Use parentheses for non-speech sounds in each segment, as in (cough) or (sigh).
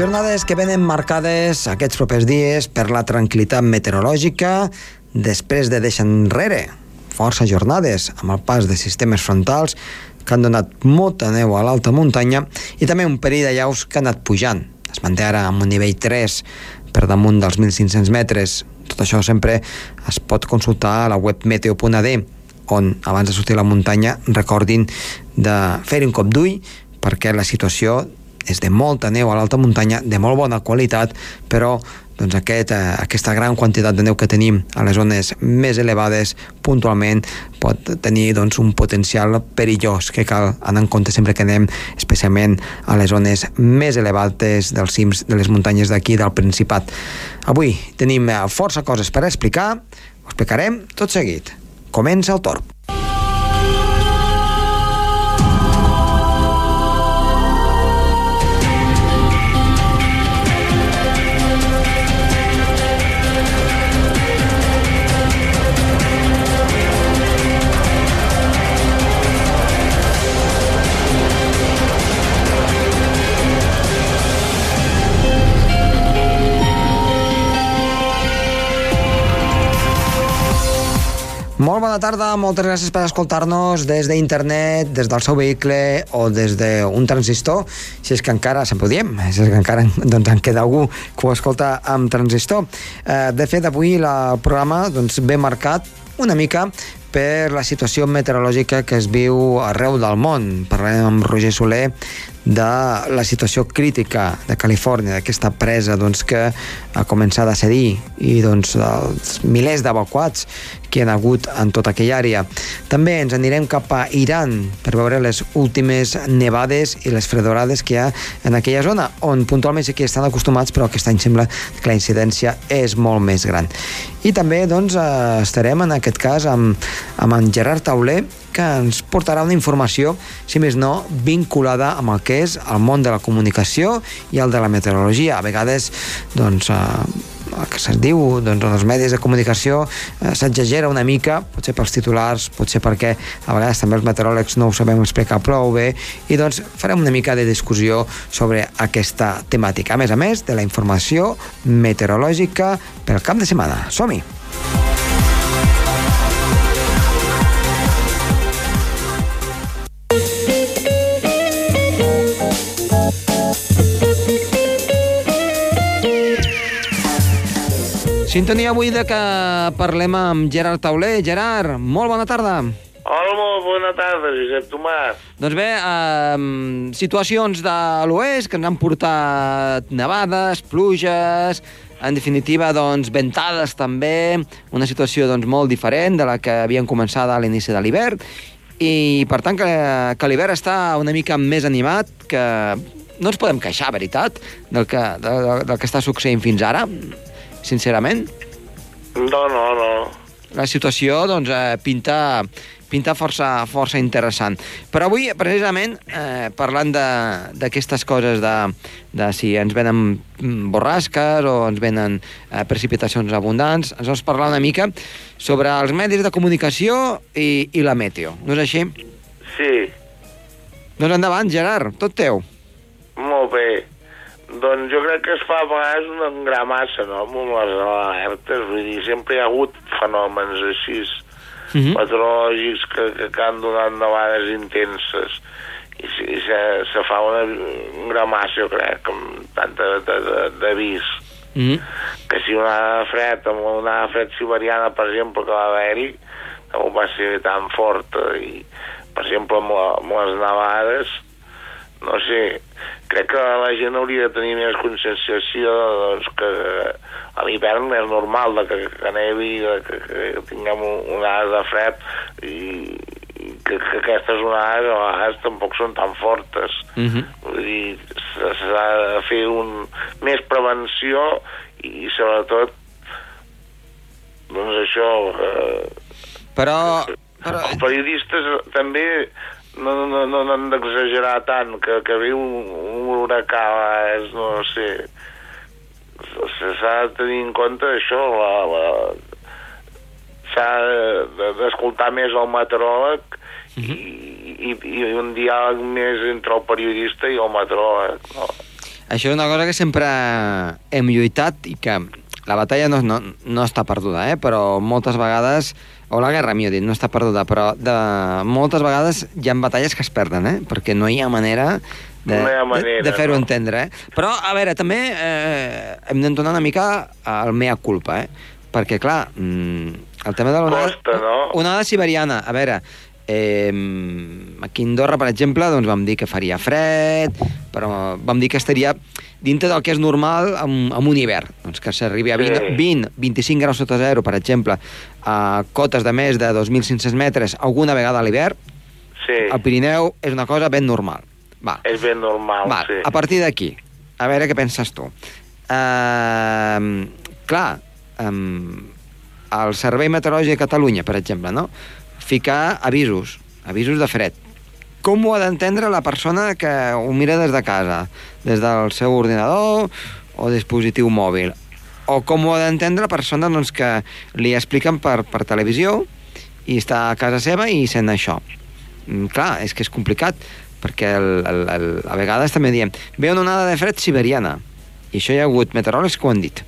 Jornades que venen marcades aquests propers dies per la tranquil·litat meteorològica després de deixar enrere força jornades amb el pas de sistemes frontals que han donat molta neu a l'alta muntanya i també un període de llaus que ha anat pujant. Es manté ara amb un nivell 3 per damunt dels 1.500 metres. Tot això sempre es pot consultar a la web meteo.ad on abans de sortir a la muntanya recordin de fer un cop d'ull perquè la situació és de molta neu a l'alta muntanya, de molt bona qualitat, però doncs aquest, eh, aquesta gran quantitat de neu que tenim a les zones més elevades puntualment pot tenir doncs, un potencial perillós que cal anar en compte sempre que anem especialment a les zones més elevades dels cims de les muntanyes d'aquí del Principat. Avui tenim eh, força coses per explicar, ho explicarem tot seguit. Comença el torb. Molt bona tarda, moltes gràcies per escoltar-nos des d'internet, des del seu vehicle o des d'un transistor, si és que encara, sempre ho diem, si és que encara doncs, en queda algú que ho escolta amb transistor. Eh, de fet, avui el programa doncs, ve marcat una mica per la situació meteorològica que es viu arreu del món. Parlarem amb Roger Soler de la situació crítica de Califòrnia, d'aquesta presa doncs, que ha començat a cedir i doncs, els milers d'evacuats que hi ha hagut en tota aquella àrea. També ens anirem cap a Iran per veure les últimes nevades i les fredorades que hi ha en aquella zona, on puntualment sí que estan acostumats, però aquest any sembla que la incidència és molt més gran. I també doncs, estarem en aquest cas amb, amb en Gerard Tauler, que ens portarà una informació, si més no, vinculada amb el que és el món de la comunicació i el de la meteorologia. A vegades, doncs, eh, el que se'n diu doncs, en els medis de comunicació eh, s'exagera una mica, potser pels titulars, potser perquè a vegades també els meteoròlegs no ho sabem explicar prou bé, i doncs farem una mica de discussió sobre aquesta temàtica. A més a més de la informació meteorològica pel cap de setmana. Som-hi! Sintonia avui de que parlem amb Gerard Tauler. Gerard, molt bona tarda. Hola, molt bona tarda, Josep Tomàs. Doncs bé, eh, situacions de l'oest que ens han portat nevades, pluges, en definitiva, doncs, ventades també, una situació doncs, molt diferent de la que havien començat a l'inici de l'hivern, i per tant que, que l'hivern està una mica més animat, que no ens podem queixar, veritat, del que, del, del que està succeint fins ara, sincerament. No, no, no. La situació doncs, eh, pinta, pinta força, força interessant. Però avui, precisament, eh, parlant d'aquestes coses de, de si ens venen mm, borrasques o ens venen eh, precipitacions abundants, ens vols parlar una mica sobre els medis de comunicació i, i la meteo. No és així? Sí, Doncs endavant, Gerard, tot teu. molt bé. Doncs jo crec que es fa a vegades una gramassa, no?, amb les alertes. Vull dir, sempre hi ha hagut fenòmens així, Mhm. meteorològics que, que, que han donat nevades intenses. I, i se, se fa una gramassa, jo crec, amb tanta d'avís. Mm -hmm. que si una onada fred, amb una onada fred siberiana, per exemple, que va haver-hi, no va ser tan forta, i, per exemple, amb, la, amb les nevades, no sé, crec que la gent hauria de tenir més conscienciació doncs, que a l'hivern és normal de que, que nevi, de que, que tinguem un- onades de fred i, i que, que aquestes onades a vegades tampoc són tan fortes. Mm -hmm. Vull dir, s'ha de fer un, més prevenció i, sobretot, doncs això, eh, Però... però... els periodistes també no, no, no, no han d'exagerar tant, que, que ve un, un huracà, és, no sé, s'ha de tenir en compte això, la, la, s'ha de- d'escoltar més el meteoròleg Mhm. i, i, i un diàleg més entre el periodista i el meteoròleg, no? això és una cosa que sempre hem lluitat i que la batalla no, no, no està perduda, eh? però moltes vegades, o la guerra, millor dit, no està perduda, però de, moltes vegades hi ha batalles que es perden, eh? perquè no hi ha manera de, No manera, de, de fer-ho no. entendre. Eh? Però, a veure, també eh, hem d'entonar una mica el mea culpa, eh? perquè, clar, mm, el tema de l'onada... Costa, no? Onada siberiana, a veure, eh, aquí a Andorra, per exemple, doncs vam dir que faria fred, però vam dir que estaria dintre del que és normal amb, amb un hivern, doncs que s'arribi a 20, Sí. 20, 25 graus sota zero, per exemple, a cotes de més de 2.500 metres alguna vegada a l'hivern, Sí, al Pirineu és una cosa ben normal. Va. és ben normal, Va, sí. a partir d'aquí, a veure què penses tu. Uh, clar, um, el Servei Meteorològic de Catalunya, per exemple, no? ficar avisos, avisos de fred. Com ho ha d'entendre la persona que ho mira des de casa, des del seu ordinador o dispositiu mòbil? O com ho ha d'entendre la persona doncs, que li expliquen per, per televisió i està a casa seva i sent això? Mm, clar, és que és complicat, perquè el, el, el, a vegades també diem ve una onada de fred siberiana, i això hi ha hagut meteoròlegs que ho han dit,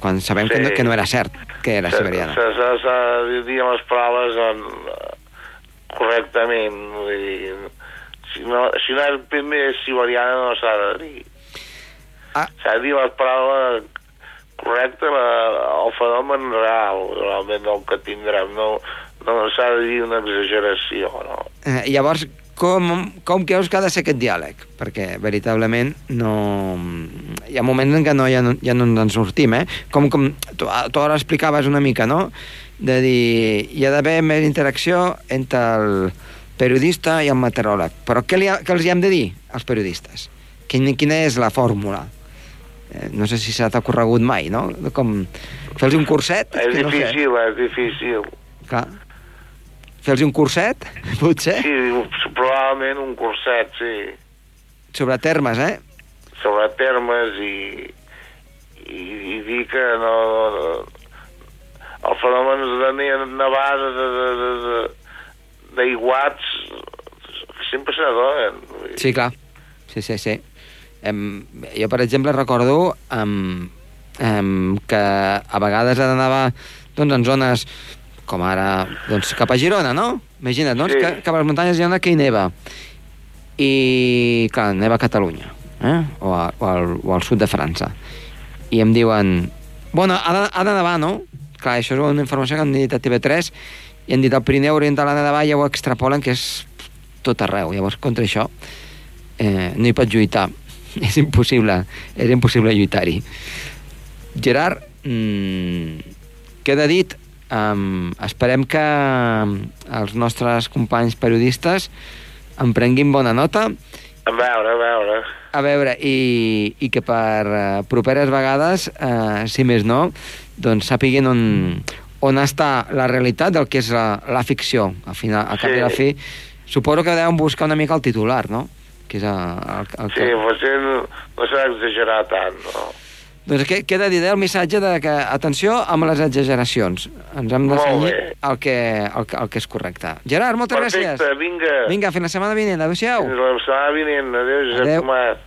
quan sabem que, Sí. no, que no era cert que era siberiana. S'ha s'ha- s'ha de dir les paraules en, correctament. Vull dir, si no, si no és primer siberiana no s'ha de dir. Ah. S'ha de dir les paraules correctes, la, el fenomen real, realment el que tindrem. No, no s'ha de dir una exageració, no? Eh, llavors, com, com creus que ha de ser aquest diàleg? Perquè, veritablement, no... Hi ha moments en què no, ja, no, ja no ens en sortim, eh? Com, com tu, tu ara explicaves una mica, no? De dir, hi ha d'haver més interacció entre el periodista i el meteoròleg. Però què, li ha, què els hi hem de dir, als periodistes? Quina, quina és la fórmula? Eh, no sé si s'ha t'ha corregut mai, no? Com fer-los un curset? És que no sé. difícil, és difícil. Clar. Fer-los un curset, (laughs) potser? Sí, probablement un curset, sí. Sobre termes, eh? sobre termes i, i, i dir que no, no el fenomen de ne- nevades de, de, de, de, d'aiguats sempre se n'adonen. vull dir. Sí, clar. Sí, sí, sí. Em, jo, per exemple, recordo em, em, que a vegades d'anar doncs, en zones com ara doncs, cap a Girona, no? Imagina't, doncs, Sí. que cap a les muntanyes de Girona que hi neva. I, clar, neva a Catalunya, eh? o, a, o, al, o al sud de França. I em diuen, bueno, ha de, ha de nevar, no? Clar, això és una informació que han dit a TV3 i han dit el Pirineu Oriental de i ja ho extrapolen que és tot arreu. Llavors, contra això, eh, no hi pots lluitar. (laughs) És impossible, és impossible lluitar-hi. Gerard, mm, queda dit, um, esperem que els nostres companys periodistes en prenguin bona nota, A veure, a veure. a veure, i, i que per uh, properes vegades, uh, si més no, doncs sàpiguin on, on està la realitat del que és la, la ficció. Al final, a cap Sí. i la fi, suposo que deuen buscar una mica el titular, no? Que és el, el, el Sí, que... potser no, no s'ha d'exagerar tant, no? Doncs que, queda dit eh, el missatge de que, atenció amb les exageracions. Ens hem de bé. el que, el, el que és correcte. Gerard, moltes Perfecte, gràcies. vinga. Vinga, fins la setmana vinent. Adéu-siau. Fins la setmana vinent. Adéu, Josep Adéu. Tomàs.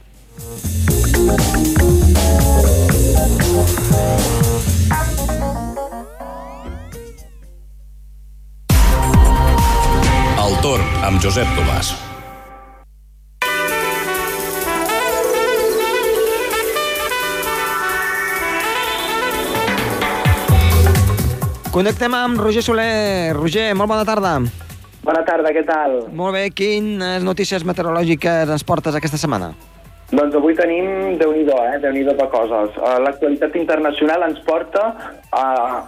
Torn amb Josep Tomàs. Connectem amb Roger Soler. Roger, molt bona tarda. Bona tarda, què tal? Molt bé, quines notícies meteorològiques ens portes aquesta setmana? Doncs avui tenim, déu nhi eh? déu nhi de coses. Uh, L'actualitat internacional ens porta a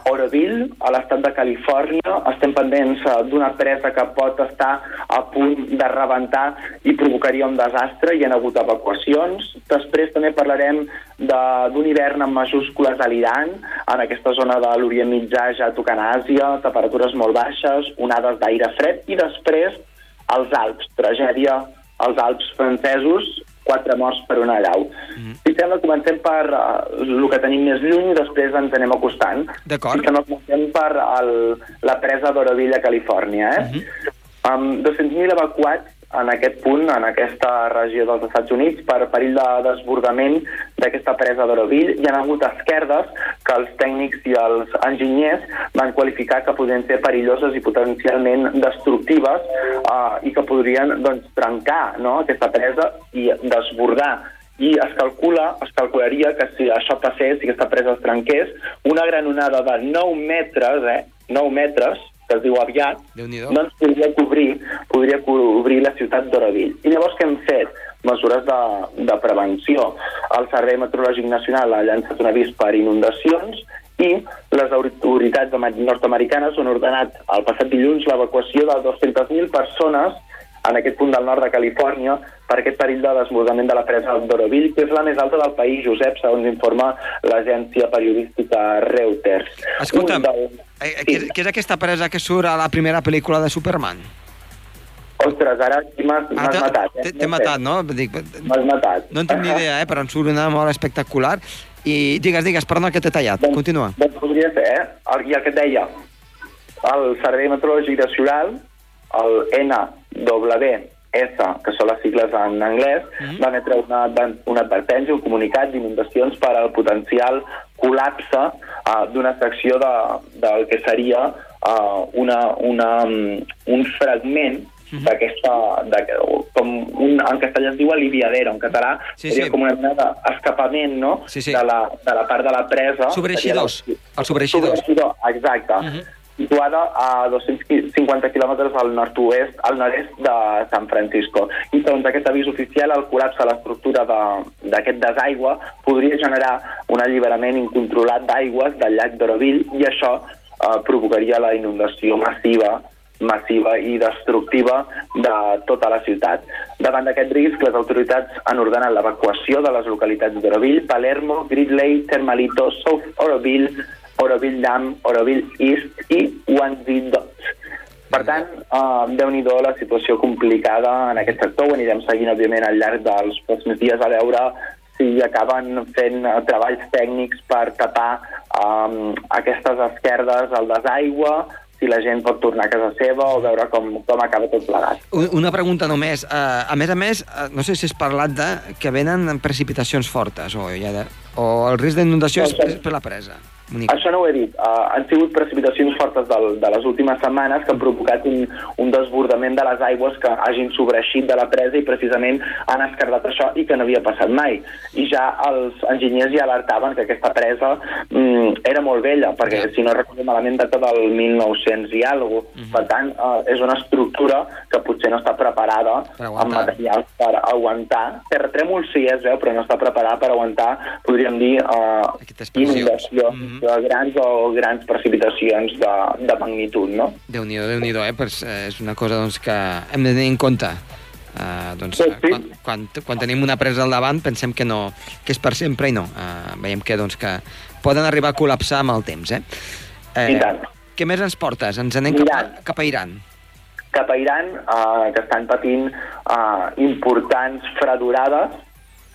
Oroville, a l'estat de Califòrnia. Estem pendents uh, d'una presa que pot estar a punt de rebentar i provocaria un desastre. Hi ha hagut evacuacions. Després també parlarem d'un hivern amb majúscules a l'Iran, en aquesta zona de l'Orient Mitjà ja tocant a Àsia, temperatures molt baixes, onades d'aire fred, i després als Alps, tragèdia als Alps francesos, quatre morts per una allau. Mm. Si sembla, comencem per uh, el que tenim més lluny i després ens anem acostant. D'acord. Si sembla, comencem per el, la presa d'Oroville Califòrnia. Eh? Mm -hmm. um, 200.000 evacuats en aquest punt, en aquesta regió dels Estats Units, per perill de desbordament d'aquesta presa d'Oroville. Hi ha hagut esquerdes que els tècnics i els enginyers van qualificar que podrien ser perilloses i potencialment destructives eh, i que podrien doncs, trencar no, aquesta presa i desbordar i es calcula, es calcularia que si això passés, si aquesta presa es trenqués, una gran onada de 9 metres, eh, 9 metres, que es diu aviat, doncs podria cobrir, podria cobrir la ciutat d'Oroville. I llavors què hem fet? Mesures de, de prevenció. El Servei Meteorològic Nacional ha llançat un avís per inundacions i les autoritats nord-americanes han ordenat el passat dilluns l'evacuació de 200.000 persones en aquest punt del nord de Califòrnia per aquest perill de desbordament de la presa d'Oroville, que és la més alta del país, Josep, segons informa l'agència periodística Reuters. Escolta'm, del... eh, què, és, què és aquesta presa que surt a la primera pel·lícula de Superman? Ostres, ara m'has ah, matat. Eh? T'he matat, no? M'has matat. No en tinc ni idea, eh? però em surt una molt espectacular. I digues, digues, perdona que t'he tallat. Doncs, Continua. Doncs podria ser, eh? I el que et deia, el Servei Meteorològic Nacional el NWS, que són les sigles en anglès, mm -hmm. va emetre una, una advertència, un comunicat d'inundacions per al potencial col·lapse uh, d'una secció de, del que seria uh, una, una, um, un fragment mm -hmm. d'aquesta, com un, en castellà es diu aliviadera, en català sí, seria sí. com una mena d'escapament no? sí, sí. De, la, de la part de la presa. Sobreixidors, el sobreixidor. Sobreixidor, exacte. Mm -hmm situada a 250 quilòmetres al nord-oest, al nord-est de San Francisco. I segons aquest avís oficial, el col·lapse a l'estructura d'aquest de, desaigua podria generar un alliberament incontrolat d'aigües del llac d'Oroville i això eh, provocaria la inundació massiva massiva i destructiva de tota la ciutat. Davant d'aquest risc, les autoritats han ordenat l'evacuació de les localitats d'Oroville, Palermo, Gridley, Termalito, South Oroville, Oroville Dam, Oroville East i Wanzi Dots. Per tant, uh, déu nhi la situació complicada en aquest sector. Ho anirem seguint, òbviament, al llarg dels pròxims dies a veure si acaben fent uh, treballs tècnics per tapar um, aquestes esquerdes al desaigua, si la gent pot tornar a casa seva o veure com, com acaba tot plegat. Una pregunta només. Uh, a més a més, uh, no sé si has parlat de que venen precipitacions fortes o, ja de, o el risc d'inundació és per la presa. Única. Això no ho he dit. Uh, han sigut precipitacions fortes del, de les últimes setmanes que han provocat un, un desbordament de les aigües que hagin sobreixit de la presa i precisament han escardat això i que no havia passat mai. I ja els enginyers ja alertaven que aquesta presa mm, era molt vella, perquè si no recordo malament data del 1900 i alguna cosa. Uh -huh. Per tant, uh, és una estructura que potser no està preparada amb materials per aguantar. Terratrèmol sí, es veu, però no està preparada per aguantar, podríem dir, uh, inundació. Uh -huh de grans o grans precipitacions de, de magnitud, no? Déu-n'hi-do, déu nhi déu eh? Pues, eh, és una cosa doncs, que hem de tenir en compte. Uh, doncs, sí, sí. Quan, quan, quan tenim una presa al davant pensem que no que és per sempre i no. Uh, veiem que, doncs, que poden arribar a col·lapsar amb el temps. Eh? Eh, I tant. Què més ens portes? Ens anem cap a, cap a Iran. Cap a Iran, uh, que estan patint uh, importants fredurades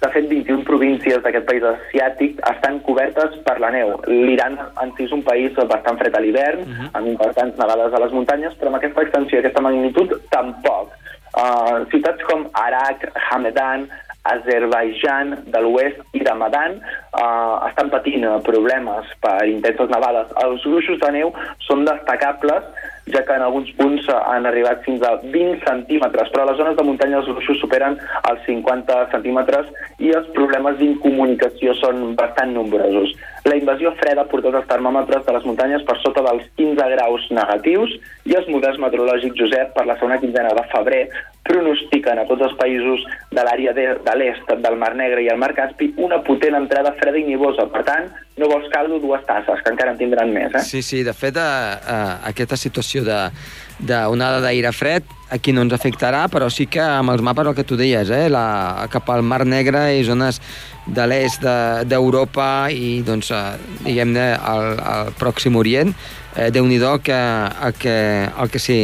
de fet, 21 províncies d'aquest país asiàtic estan cobertes per la neu. L'Iran en si és un país bastant fred a l'hivern, uh mhm. -huh. amb importants nevades a les muntanyes, però amb aquesta extensió i aquesta magnitud tampoc. Uh, ciutats com Arak, Hamedan, Azerbaijan de l'oest i de Madan uh, estan patint problemes per intenses nevades. Els gruixos de neu són destacables ja que en alguns punts han arribat fins a 20 centímetres, però a les zones de muntanya els gruixos superen els 50 centímetres i els problemes d'incomunicació són bastant nombrosos. La invasió freda ha portat els termòmetres de les muntanyes per sota dels 15 graus negatius i els models meteorològics, Josep, per la segona quinzena de febrer pronostiquen a tots els països de l'àrea de, de l'est, del Mar Negre i el Mar Caspi, una potent entrada freda i nivosa. Per tant, no vols caldo, dues tasses, que encara en tindran més. Eh? Sí, sí, de fet, a, a, aquesta situació d'onada d'aire fred aquí no ens afectarà, però sí que amb els mapes el que tu deies, eh? la, cap al Mar Negre i zones de l'est d'Europa de, i, doncs, eh, diguem-ne, al, al Pròxim Orient, eh, Déu-n'hi-do que, el que, el que, si,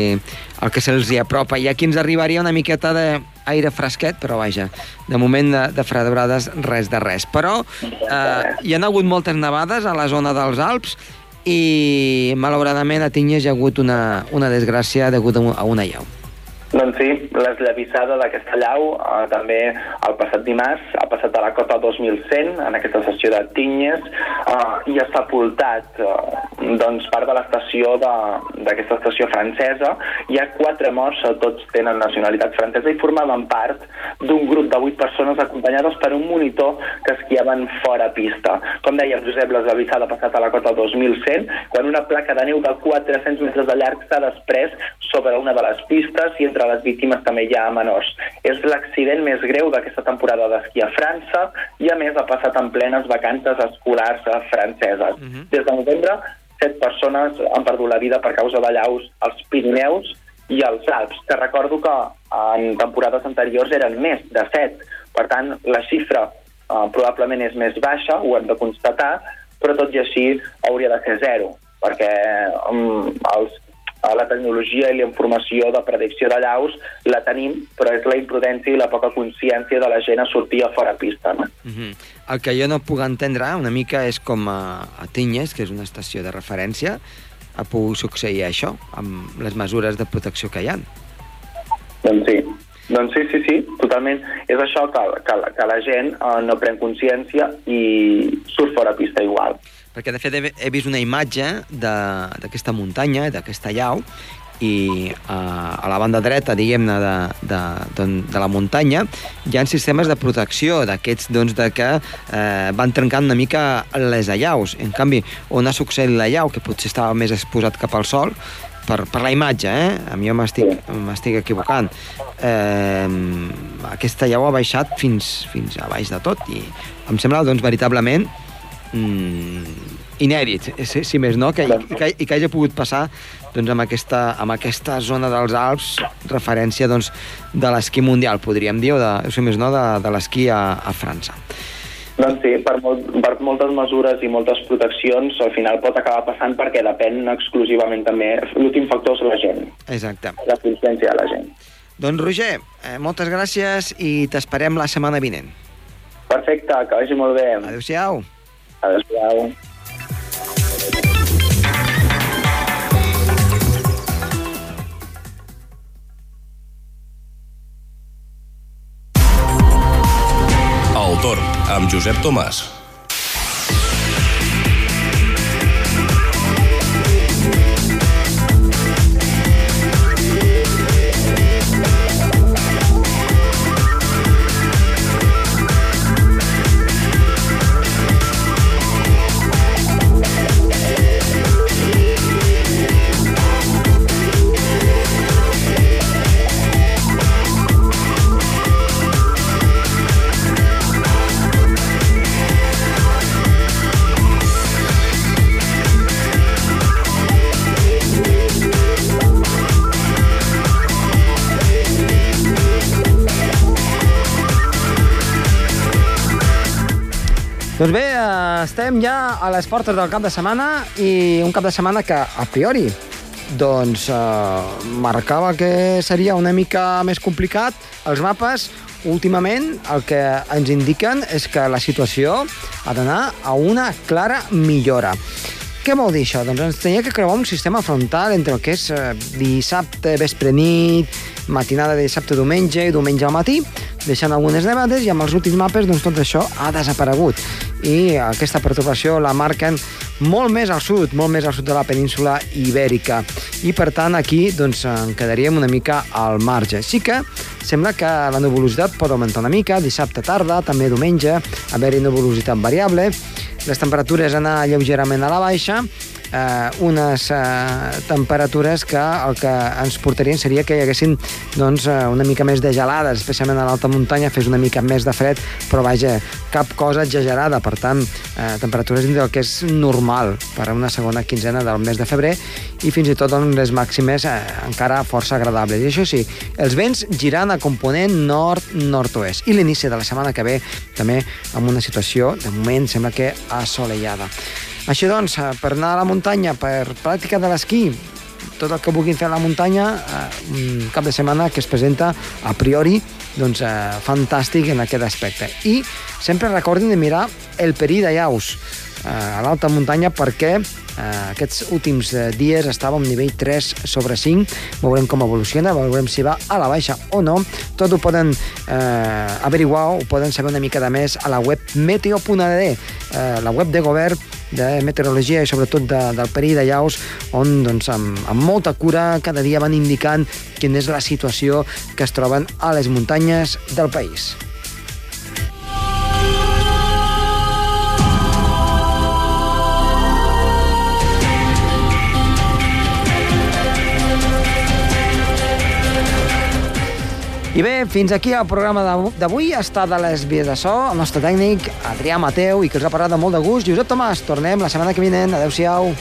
el que se'ls hi apropa. I aquí ens arribaria una miqueta d'aire fresquet, però vaja, de moment de, de fredurades res de res. Però eh, hi han hagut moltes nevades a la zona dels Alps i malauradament a Tinyes hi ha hagut una, una desgràcia degut a una llau. Doncs sí, l'esllavissada d'aquesta llau eh, també el passat dimarts ha passat a la cota 2100 en aquesta sessió de Tinyes eh, i ha sepultat eh, doncs part de l'estació d'aquesta estació francesa. Hi ha quatre morts, tots tenen nacionalitat francesa i formaven part d'un grup de vuit persones acompanyades per un monitor que esquiaven fora pista. Com deia Josep, l'esllavissada ha passat a la cota 2100 quan una placa de neu de 400 metres de llarg s'ha després sobre una de les pistes i entre les víctimes també hi ha menors. És l'accident més greu d'aquesta temporada d'esquí a França i a més ha passat en plenes vacances escolars franceses. Uh -huh. Des de novembre, set persones han perdut la vida per causa de llaus als Pirineus i als Alps, que recordo que en temporades anteriors eren més de set. Per tant, la xifra eh, probablement és més baixa, ho hem de constatar, però tot i així hauria de ser zero, perquè um, els la tecnologia i la informació de predicció de llaus la tenim, però és la imprudència i la poca consciència de la gent a sortir a fora pista. No? Mhm. -huh. El que jo no puc entendre una mica és com a, a Tinyes, que és una estació de referència, ha pogut succeir això, amb les mesures de protecció que hi ha. Doncs sí, doncs sí, sí, sí, totalment. És això que, que, que la gent eh, no pren consciència i surt fora pista igual perquè de fet he, he vist una imatge d'aquesta muntanya, d'aquesta llau, i uh, a la banda dreta, diguem-ne, de, de, de, de la muntanya, hi ha sistemes de protecció d'aquests doncs, de que eh, van trencant una mica les allaus. En canvi, on ha succeït la llau, que potser estava més exposat cap al sol, per, per la imatge, eh? A mi m'estic equivocant. Eh, aquesta llau ha baixat fins, fins a baix de tot i em sembla, doncs, veritablement mm, inèdit, si, si més no, que, i, que, i que hagi pogut passar doncs, amb, aquesta, amb aquesta zona dels Alps, referència doncs, de l'esquí mundial, podríem dir, o de, si més no, de, de l'esquí a, a França. Doncs sí, per, molt, per moltes mesures i moltes proteccions al final pot acabar passant perquè depèn exclusivament també, l'últim factor és la gent. Exacte. La consciència de la gent. Doncs Roger, eh, moltes gràcies i t'esperem la setmana vinent. Perfecte, que vagi molt bé. Adéu-siau. Adéu-siau. El torn amb Josep Tomàs. Doncs bé, eh, estem ja a les portes del cap de setmana i un cap de setmana que, a priori, doncs eh, marcava que seria una mica més complicat. Els mapes, últimament, el que ens indiquen és que la situació ha d'anar a una clara millora. Què vol dir això? Doncs ens tenia que creuar un sistema frontal entre el que és eh, dissabte, vespre, nit, matinada de dissabte, diumenge i diumenge al matí, deixant algunes nevades i amb els últims mapes doncs, tot això ha desaparegut i aquesta perturbació la marquen molt més al sud, molt més al sud de la península ibèrica. I per tant aquí doncs, en quedaríem una mica al marge. Sí que sembla que la nuvolositat pot augmentar una mica, dissabte tarda, també diumenge, haver-hi nuvolositat variable, les temperatures anar lleugerament a la baixa, eh, unes eh, temperatures que el que ens portarien seria que hi haguessin doncs, eh, una mica més de gelades, especialment a l'alta muntanya fes una mica més de fred, però vaja, cap cosa exagerada, per tant, eh, temperatures dins del que és normal per a una segona quinzena del mes de febrer i fins i tot doncs, les màximes eh, encara força agradables. I això sí, els vents girant a component nord-nord-oest. I l'inici de la setmana que ve també amb una situació, de moment, sembla que assolellada. Així doncs, eh, per anar a la muntanya, per pràctica de l'esquí, tot el que vulguin fer a la muntanya, eh, un cap de setmana que es presenta a priori doncs, eh, fantàstic en aquest aspecte. I sempre recordin de mirar el perill de llaus. a l'alta muntanya perquè eh, aquests últims eh, dies estava en nivell 3 sobre 5. Veurem com evoluciona, veurem si va a la baixa o no. Tot ho poden eh, averiguar, ho poden saber una mica de més a la web meteo.d, eh, la web de govern de meteorologia i sobretot de, del perill de llaus, on doncs, amb, amb molta cura cada dia van indicant quina és la situació que es troben a les muntanyes del país. I bé, fins aquí el programa d'avui. Està de les vies de so, el nostre tècnic, Adrià Mateu, i que us ha parlat de molt de gust, Josep Tomàs. Tornem la setmana que vinent. Adéu-siau.